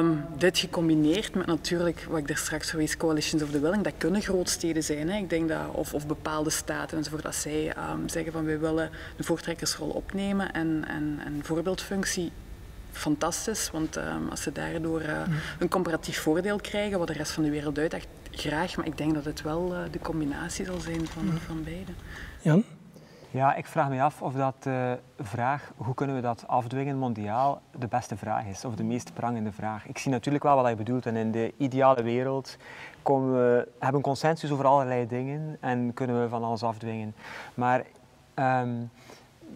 Um, dit gecombineerd met natuurlijk, wat ik daar straks verwees, coalitions of the willing, dat kunnen grootsteden zijn. Hè. Ik denk dat, of, of bepaalde staten enzovoort, dat zij um, zeggen van wij willen een voortrekkersrol opnemen en, en, en voorbeeldfunctie fantastisch, want um, als ze daardoor uh, een comparatief voordeel krijgen, wat de rest van de wereld uitdaagt, graag. Maar ik denk dat het wel uh, de combinatie zal zijn van, mm. van beide. Jan? Ja, ik vraag me af of dat de uh, vraag, hoe kunnen we dat afdwingen mondiaal, de beste vraag is, of de meest prangende vraag. Ik zie natuurlijk wel wat je bedoelt en in de ideale wereld komen we, hebben we consensus over allerlei dingen en kunnen we van alles afdwingen. Maar um,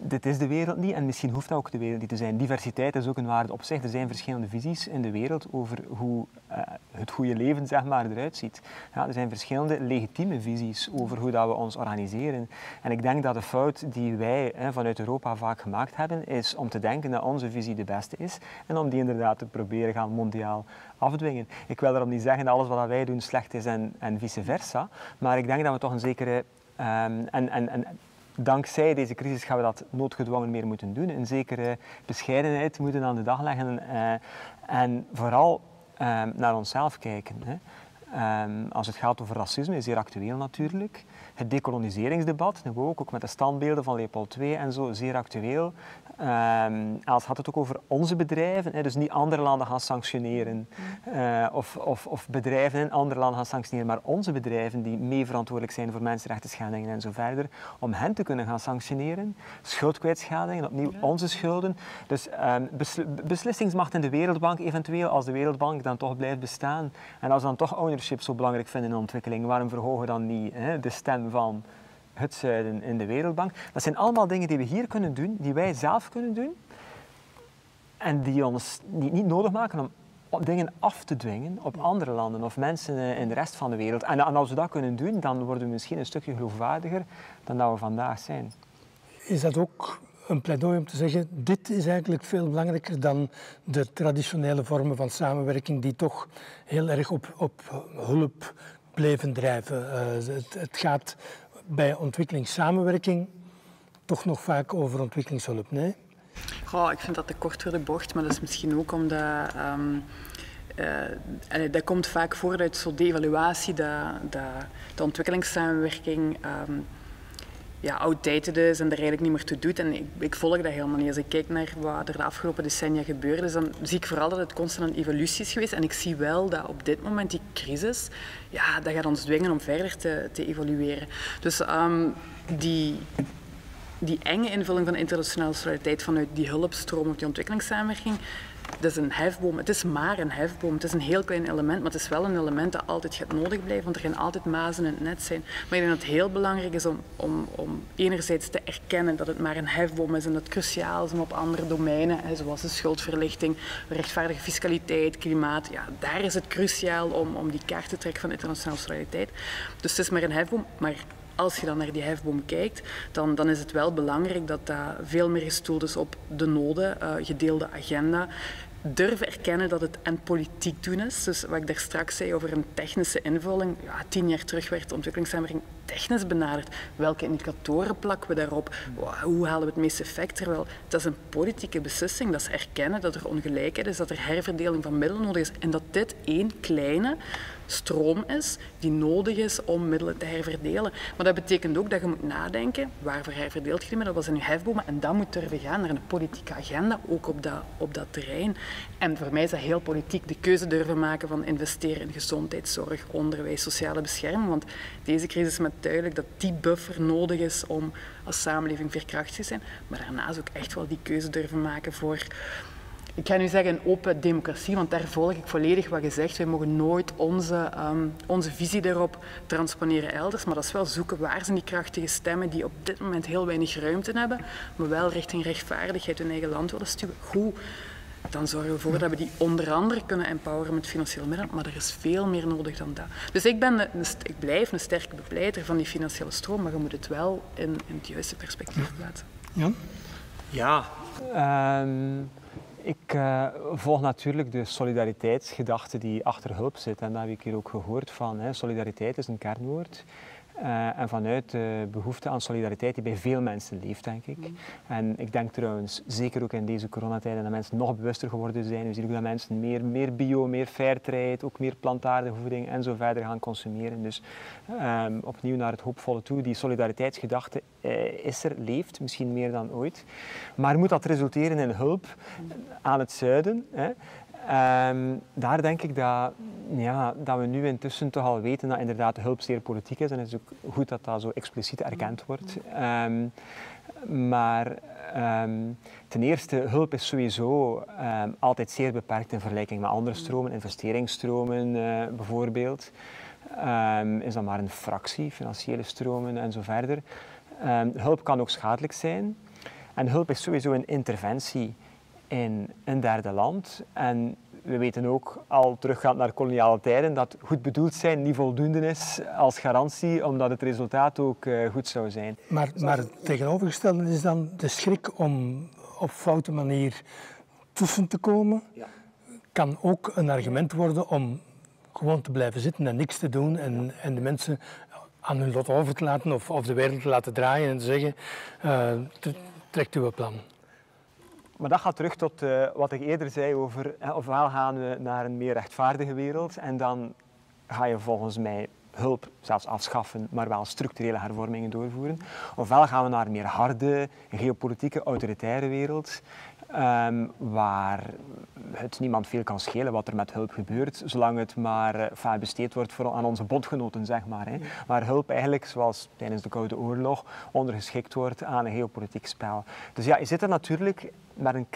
dit is de wereld niet en misschien hoeft dat ook de wereld niet te zijn. Diversiteit is ook een waarde op zich. Er zijn verschillende visies in de wereld over hoe uh, het goede leven zeg maar, eruit ziet. Ja, er zijn verschillende legitieme visies over hoe dat we ons organiseren. En ik denk dat de fout die wij hè, vanuit Europa vaak gemaakt hebben, is om te denken dat onze visie de beste is en om die inderdaad te proberen gaan mondiaal afdwingen. Ik wil daarom niet zeggen dat alles wat wij doen slecht is en, en vice versa, maar ik denk dat we toch een zekere um, en, en, en dankzij deze crisis gaan we dat noodgedwongen meer moeten doen. Een zekere bescheidenheid moeten aan de dag leggen uh, en vooral uh, naar onszelf kijken. Um, als het gaat over racisme, is zeer actueel natuurlijk. Het decoloniseringsdebat, ook, ook met de standbeelden van Leopold II en zo, zeer actueel. Um, als gaat het ook over onze bedrijven, hè, dus niet andere landen gaan sanctioneren uh, of, of, of, bedrijven in andere landen gaan sanctioneren, maar onze bedrijven die mee verantwoordelijk zijn voor mensenrechten schendingen en zo verder, om hen te kunnen gaan sanctioneren. Schuldkwijtscheldingen, opnieuw onze schulden. Dus um, beslissingsmacht in de Wereldbank eventueel, als de Wereldbank dan toch blijft bestaan en als we dan toch ownership zo belangrijk vinden in ontwikkeling, waarom verhogen we dan niet hè, de stem van het zuiden in de Wereldbank. Dat zijn allemaal dingen die we hier kunnen doen, die wij zelf kunnen doen. En die ons niet, niet nodig maken om dingen af te dwingen op andere landen of mensen in de rest van de wereld. En, en als we dat kunnen doen, dan worden we misschien een stukje geloofwaardiger dan dat we vandaag zijn. Is dat ook een pleidooi om te zeggen, dit is eigenlijk veel belangrijker dan de traditionele vormen van samenwerking die toch heel erg op, op hulp bleven drijven. Uh, het, het, gaat bij ontwikkelingssamenwerking toch nog vaak over ontwikkelingshulp, nee? Goh, ik vind dat te kort voor de bocht, maar dat is misschien ook omdat... Um, uh, dat komt vaak voort uit zo'n devaluatie dat, dat de ontwikkelingssamenwerking um, ja, outdated is en er eigenlijk niet meer toe doet. En ik, ik, volg dat helemaal niet. Als ik kijk naar wat er de afgelopen decennia gebeurd is, dan zie ik vooral dat het constant een evolutie is geweest. En ik zie wel dat op dit moment die crisis, ja, dat gaat ons dwingen om verder te, te evolueren. Dus um, die, die enge invulling van internationale solidariteit vanuit die hulpstroom of die ontwikkelingssamenwerking, dat is een hefboom. Het is maar een hefboom. Het is een heel klein element, maar het is wel een element dat altijd gaat nodig blijven, want er gaan altijd mazen in het net zijn. Maar ik denk dat het heel belangrijk is om, om, om enerzijds te erkennen dat het maar een hefboom is en dat het cruciaal is om op andere domeinen, zoals de schuldverlichting, rechtvaardige fiscaliteit, klimaat, ja, daar is het cruciaal om, om die kaart te trekken van internationale solidariteit. Dus het is maar een hefboom, maar als je dan naar die hefboom kijkt, dan, dan is het wel belangrijk dat dat veel meer gestoeld is op de noden, uh, gedeelde agenda durven erkennen dat het en politiek doen is. Dus wat ik daar straks zei over een technische invulling. Ja, tien jaar terug werd de ontwikkelingssamenwerking technisch benaderd. Welke indicatoren plakken we daarop? Hoe halen we het meeste effect? Terwijl dat is een politieke beslissing. Dat is erkennen dat er ongelijkheid is, dat er herverdeling van middelen nodig is. En dat dit één kleine stroom is die nodig is om middelen te herverdelen. Maar dat betekent ook dat je moet nadenken, waarvoor herverdeelt je die middelen, wat zijn je hefbomen? En dan moet durven gaan naar een politieke agenda, ook op dat, op dat terrein. En voor mij is dat heel politiek, de keuze durven maken van investeren in gezondheidszorg, onderwijs, sociale bescherming. Want deze crisis maakt duidelijk dat die buffer nodig is om als samenleving veerkrachtig te zijn. Maar daarnaast ook echt wel die keuze durven maken voor ik ga nu zeggen een open democratie, want daar volg ik volledig wat gezegd. Wij mogen nooit onze, um, onze visie daarop transponeren elders, maar dat is wel zoeken waar zijn die krachtige stemmen die op dit moment heel weinig ruimte hebben, maar wel richting rechtvaardigheid hun eigen land willen stuwen. Hoe? Dan zorgen we ervoor dat we die onder andere kunnen empoweren met financiële middelen, maar er is veel meer nodig dan dat. Dus ik, ben een, ik blijf een sterke bepleiter van die financiële stroom, maar je moet het wel in, in het juiste perspectief plaatsen. Ja? Ja, um ik uh, volg natuurlijk de solidariteitsgedachte die achter hulp zit. En dat heb ik hier ook gehoord van. Hè. Solidariteit is een kernwoord. Uh, en vanuit de behoefte aan solidariteit die bij veel mensen leeft, denk ik. Mm. En ik denk trouwens, zeker ook in deze coronatijden, dat mensen nog bewuster geworden zijn. We zien ook dat mensen meer, meer bio, meer fairtrade, ook meer plantaardige voeding en zo verder gaan consumeren. Dus um, opnieuw naar het hoopvolle toe. Die solidariteitsgedachte uh, is er, leeft, misschien meer dan ooit. Maar moet dat resulteren in hulp aan het zuiden? Hè? Um, daar denk ik dat, ja, dat we nu intussen toch al weten dat inderdaad de hulp zeer politiek is. En het is ook goed dat dat zo expliciet erkend wordt. Um, maar um, ten eerste, hulp is sowieso altijd zeer beperkt in vergelijking met andere stromen, investeringsstromen uh, bijvoorbeeld. is dat maar een fractie, financiële stromen en zo verder. hulp kan ook schadelijk zijn. En hulp is sowieso een interventie in een derde land. En we weten ook al teruggaand naar koloniale tijden dat goed bedoeld zijn niet voldoende is als garantie, omdat het resultaat ook uh, goed zou zijn. Maar, maar het tegenovergestelde is dan de schrik om op foute manier tussen te komen. Ja. Kan ook een argument worden om gewoon te blijven zitten en niks te doen en, en de mensen aan hun lot over te laten of, of de wereld te laten draaien en te zeggen, uh, trekt uw plan. Maar dat gaat terug tot uh, wat ik eerder zei over, ofwel gaan we naar een meer rechtvaardige wereld en dan ga je volgens mij hulp zelfs afschaffen, maar wel structurele hervormingen doorvoeren. Ofwel gaan we naar een meer harde, geopolitieke, autoritaire wereld Um, waar het niemand veel kan schelen wat er met hulp gebeurt, zolang het maar uh, besteed wordt voor, aan onze bondgenoten, zeg maar. Hè. Waar hulp eigenlijk, zoals tijdens de Koude Oorlog, ondergeschikt wordt aan een geopolitiek spel. Dus ja, je zit er natuurlijk met een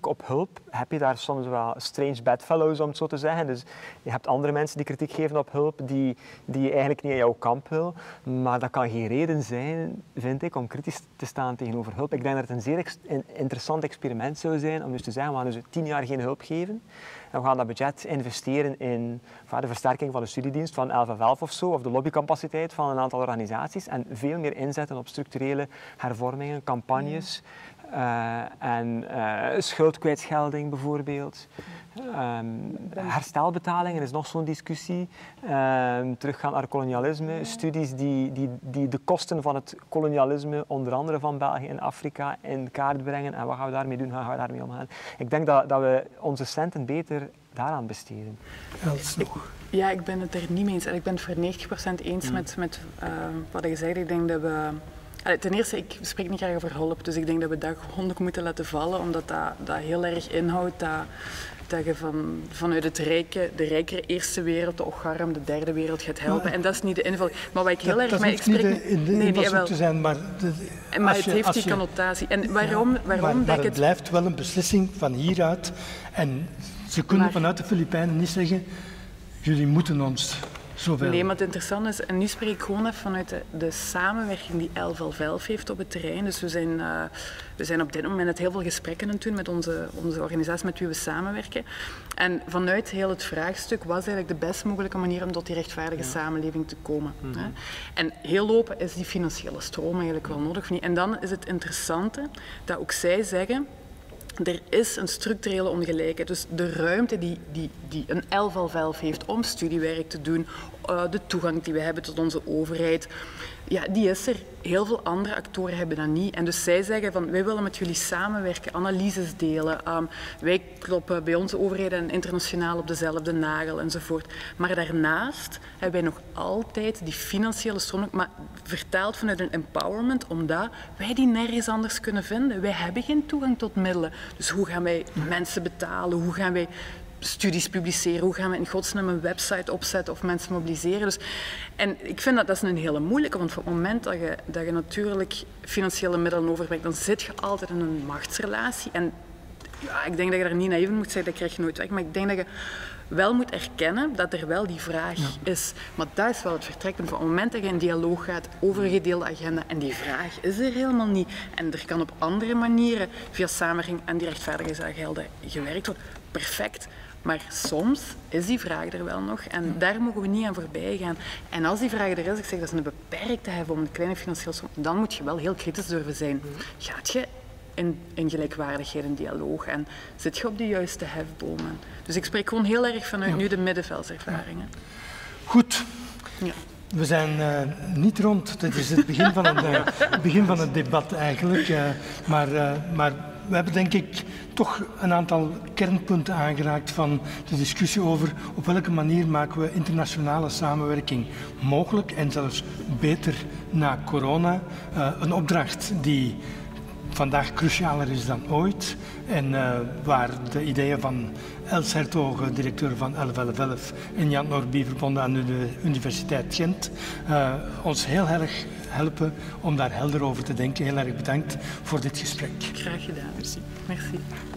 op hulp heb je daar soms wel strange bedfellows, om het zo te zeggen. Dus je hebt andere mensen die kritiek geven op hulp, die, die je eigenlijk niet in jouw kamp wil. Maar dat kan geen reden zijn, vind ik, om kritisch te staan tegenover hulp. Ik denk dat het een zeer interessant experiment zou zijn om dus te zeggen, we gaan dus tien jaar geen hulp geven. En we gaan dat budget investeren in de versterking van de studiedienst van 11 of 11 of zo, of de lobbycapaciteit van een aantal organisaties. En veel meer inzetten op structurele hervormingen, campagnes. Uh, en uh, schuldkwijtschelding bijvoorbeeld. Um, herstelbetalingen is nog zo'n discussie. Um, teruggaan naar kolonialisme. Studies die, die, die de kosten van het kolonialisme, onder andere van België en Afrika, in kaart brengen. En wat gaan we daarmee doen? Hoe gaan we daarmee omgaan? Ik denk dat, dat we onze centen beter daaraan besteden. nog. Ja, ik ben het er niet mee eens. En ik ben het voor 90% eens mm. met, met uh, wat je zei. Ik denk dat we ten eerste, ik spreek niet graag over hulp, dus ik denk dat we dat gewoon moeten laten vallen, omdat dat, dat heel erg inhoudt dat, dat je van, vanuit het rijke, de rijkere eerste wereld, de ocharm, de derde wereld gaat helpen. en dat is niet de invulling. Maar wat ik heel erg... Dat maar ik spreek, niet de, in de nee, nee, wel, te zijn, maar... De, maar het je, heeft die je, connotatie. En waarom, ja, waarom maar, dat maar het, het blijft wel een beslissing van hieruit. En ze kunnen maar, vanuit de Filipijnen niet zeggen, jullie moeten ons Nee, maar het interessante is, en nu spreek ik gewoon even vanuit de, de samenwerking die 11 heeft op het terrein. Dus we zijn, uh, we zijn op dit moment heel veel gesprekken aan het doen met onze, onze organisatie met wie we samenwerken. En vanuit heel het vraagstuk was eigenlijk de best mogelijke manier om tot die rechtvaardige samenleving te komen. Mm -hmm. En heel lopen is die financiële stroom eigenlijk wel nodig. En dan is het interessante dat ook zij zeggen er is een structurele ongelijkheid. Dus de ruimte die, die, die een 11 heeft om studiewerk te doen, uh, de toegang die we hebben tot onze overheid, ja, die is er. Heel veel andere actoren hebben dat niet. En dus zij zeggen van wij willen met jullie samenwerken, analyses delen. Um, wij kloppen bij onze overheden internationaal op dezelfde nagel enzovoort. Maar daarnaast hebben wij nog altijd die financiële stroom, maar vertaald vanuit een empowerment, omdat wij die nergens anders kunnen vinden. Wij hebben geen toegang tot middelen. Dus hoe gaan wij mensen betalen? Hoe gaan wij studies publiceren? Hoe gaan we in godsnaam een website opzetten of mensen mobiliseren? Dus, en ik vind dat dat is een hele moeilijke, want op het moment dat je, dat je natuurlijk financiële middelen overbrengt, dan zit je altijd in een machtsrelatie. En ja, ik denk dat je daar niet naïef moet zijn, dat krijg je nooit weg. Maar ik denk dat je wel moet erkennen dat er wel die vraag is. Maar dat is wel het vertrekpunt. Van het moment dat je in dialoog gaat over een gedeelde agenda en die vraag is er helemaal niet. En er kan op andere manieren via samenwerking en die rechtvaardigheidsagenda gewerkt worden. Perfect. Maar soms is die vraag er wel nog en daar mogen we niet aan voorbij gaan. En als die vraag er is, ik zeg dat is een beperkte hef om een kleine financiële som, dan moet je wel heel kritisch durven zijn. Gaat je in, in gelijkwaardigheid en dialoog en zit je op de juiste hefbomen? Dus ik spreek gewoon heel erg vanuit nu de middenveldservaringen. Goed. Ja. We zijn uh, niet rond. Dit is het begin van het, uh, begin van het debat eigenlijk. Uh, maar, maar we hebben denk ik toch een aantal kernpunten aangeraakt van de discussie over op welke manier maken we internationale samenwerking mogelijk en zelfs beter na corona. Uh, een opdracht die vandaag crucialer is dan ooit en uh, waar de ideeën van Els Hertogen, directeur van 1111 en Jan Norby, verbonden aan de Universiteit Gent, uh, ons heel erg helpen om daar helder over te denken. Heel erg bedankt voor dit gesprek. Graag gedaan, merci. merci.